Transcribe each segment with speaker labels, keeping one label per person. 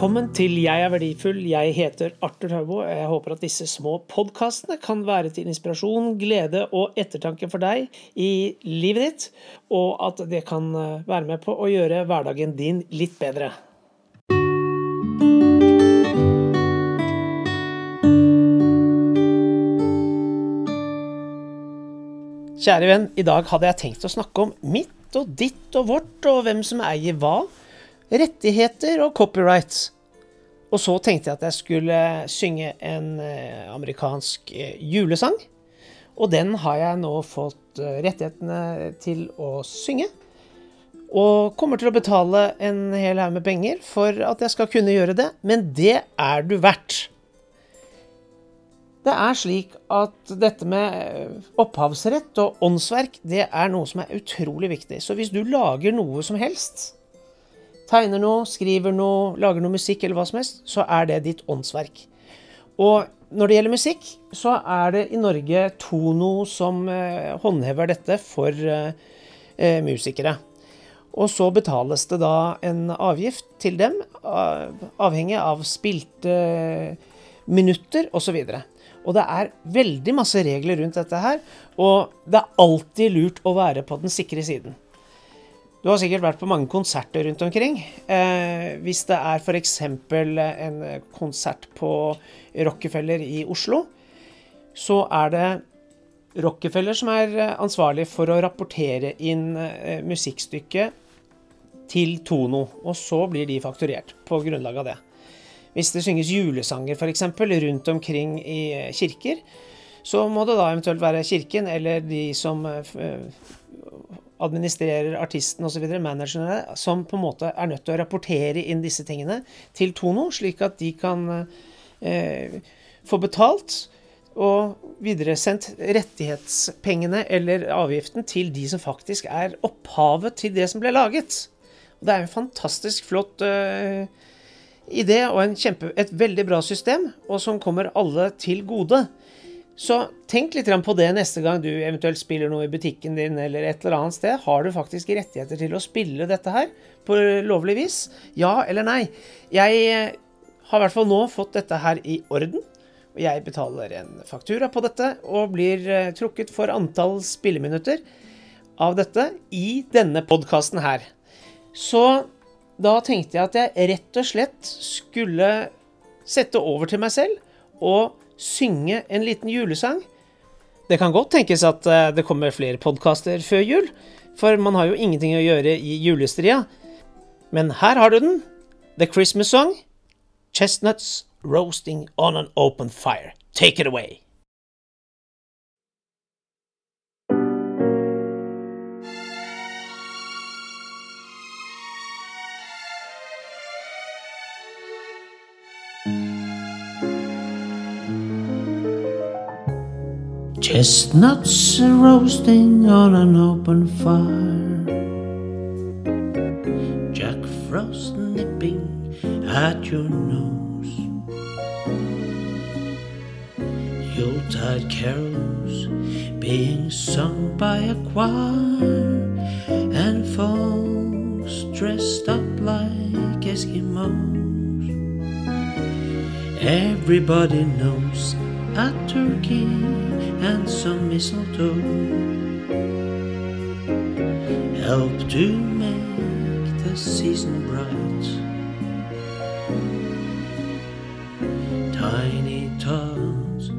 Speaker 1: Velkommen til Jeg er verdifull. Jeg heter Arthur Haubo. Jeg håper at disse små podkastene kan være til inspirasjon, glede og ettertanke for deg i livet ditt, og at det kan eh, være med på å gjøre hverdagen din litt bedre. Kjære venn, i dag hadde jeg tenkt å snakke om mitt og ditt og vårt, og hvem som eier hva. Rettigheter og copyrights. Og så tenkte jeg at jeg skulle synge en eh, amerikansk eh, julesang. Og den har jeg nå fått eh, rettighetene til å synge. Og kommer til å betale en hel haug med penger for at jeg skal kunne gjøre det. Men det er du verdt. Det er slik at dette med opphavsrett og åndsverk, det er noe som er utrolig viktig. Så hvis du lager noe som helst, tegner noe, skriver noe, lager noe musikk eller hva som helst, så er det ditt åndsverk. Og når det gjelder musikk, så er det i Norge Tono som eh, håndhever dette for eh, eh musikere. Og så betales det da en avgift til dem, avhengig av spilte minutter osv. Og, det er veldig masse regler rundt dette her, og det er alltid lurt å være på den sikre siden. Du har sikkert vært på mange konserter rundt omkring. Eh, hvis det er f.eks. en konsert på Rockefeller i Oslo, så er det Rockefeller som er ansvarlig for å rapportere inn eh, musikkstykket til Tono, og så blir de fakturert på grunnlag av det. Hvis det synges julesanger f.eks. rundt omkring i kirker, så må det da eventuelt være kirken eller de som eh, administrerer artisten osv., managerne, som på en måte er nødt til å rapportere inn disse tingene til Tono, slik at de kan eh, få betalt og videresendt rettighetspengene eller avgiften til de som faktisk er opphavet til det som ble laget. Og det er en fantastisk flott uh, idé og kjempe, et veldig bra system, og som kommer alle til gode. Så tenk litt på det neste gang du eventuelt spiller noe i butikken din eller et eller annet sted. Har du faktisk rettigheter til å spille dette her på lovlig vis? Ja eller nei? Jeg eh, har i hvert fall nå fått dette her i orden. Og jeg betaler en faktura på dette og blir eh, trukket for antall spilleminutter av dette i denne podkasten her. Så da tenkte jeg at jeg rett og slett skulle sette over til meg selv og synge en liten julesang. Det kan godt tenkes at eh, det kommer flere podkaster før jul, for man har jo ingenting å gjøre i julestria. Men her har du den. The Christmas Song. Chestnuts roasting on an open fire. Take it away. Chestnuts roasting on an open fire. Jack Frost nipping at your nose. Yuletide carols being sung by a choir. And folks dressed up like Eskimos. Everybody knows a turkey and some mistletoe help to make the season bright. Tiny tots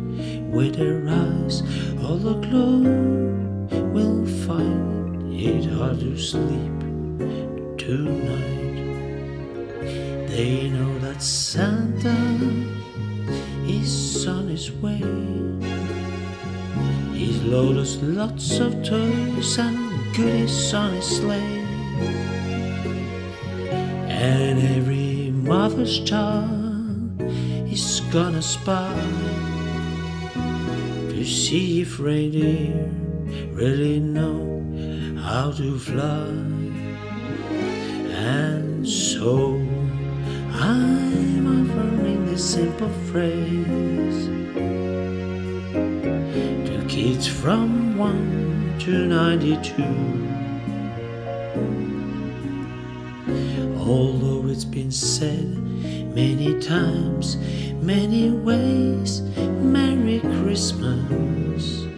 Speaker 1: with their eyes all aglow will find it hard to sleep tonight. They know that Santa is on his way. He's loaded us lots of toys and goodies on his sleigh. And every mother's child is gonna spy to see if reindeer really know how to fly. And so I'm offering this simple phrase kids from 1 to 92. Although it's been said
Speaker 2: many times, many ways. Merry Christmas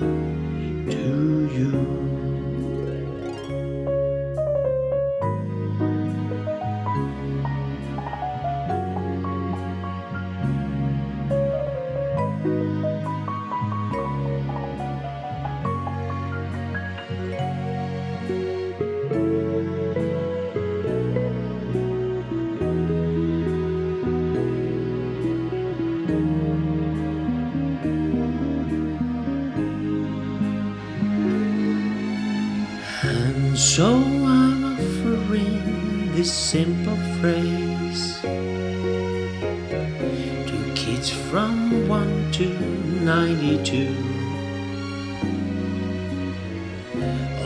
Speaker 2: And so I'm offering this simple phrase to kids from 1 to 92.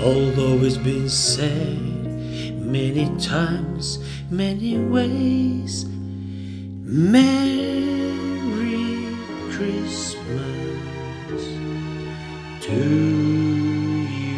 Speaker 2: Although it's been said many times, many ways, Merry Christmas to you.